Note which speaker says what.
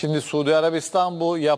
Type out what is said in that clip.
Speaker 1: Şimdi Suudi Arabistan bu yaptığı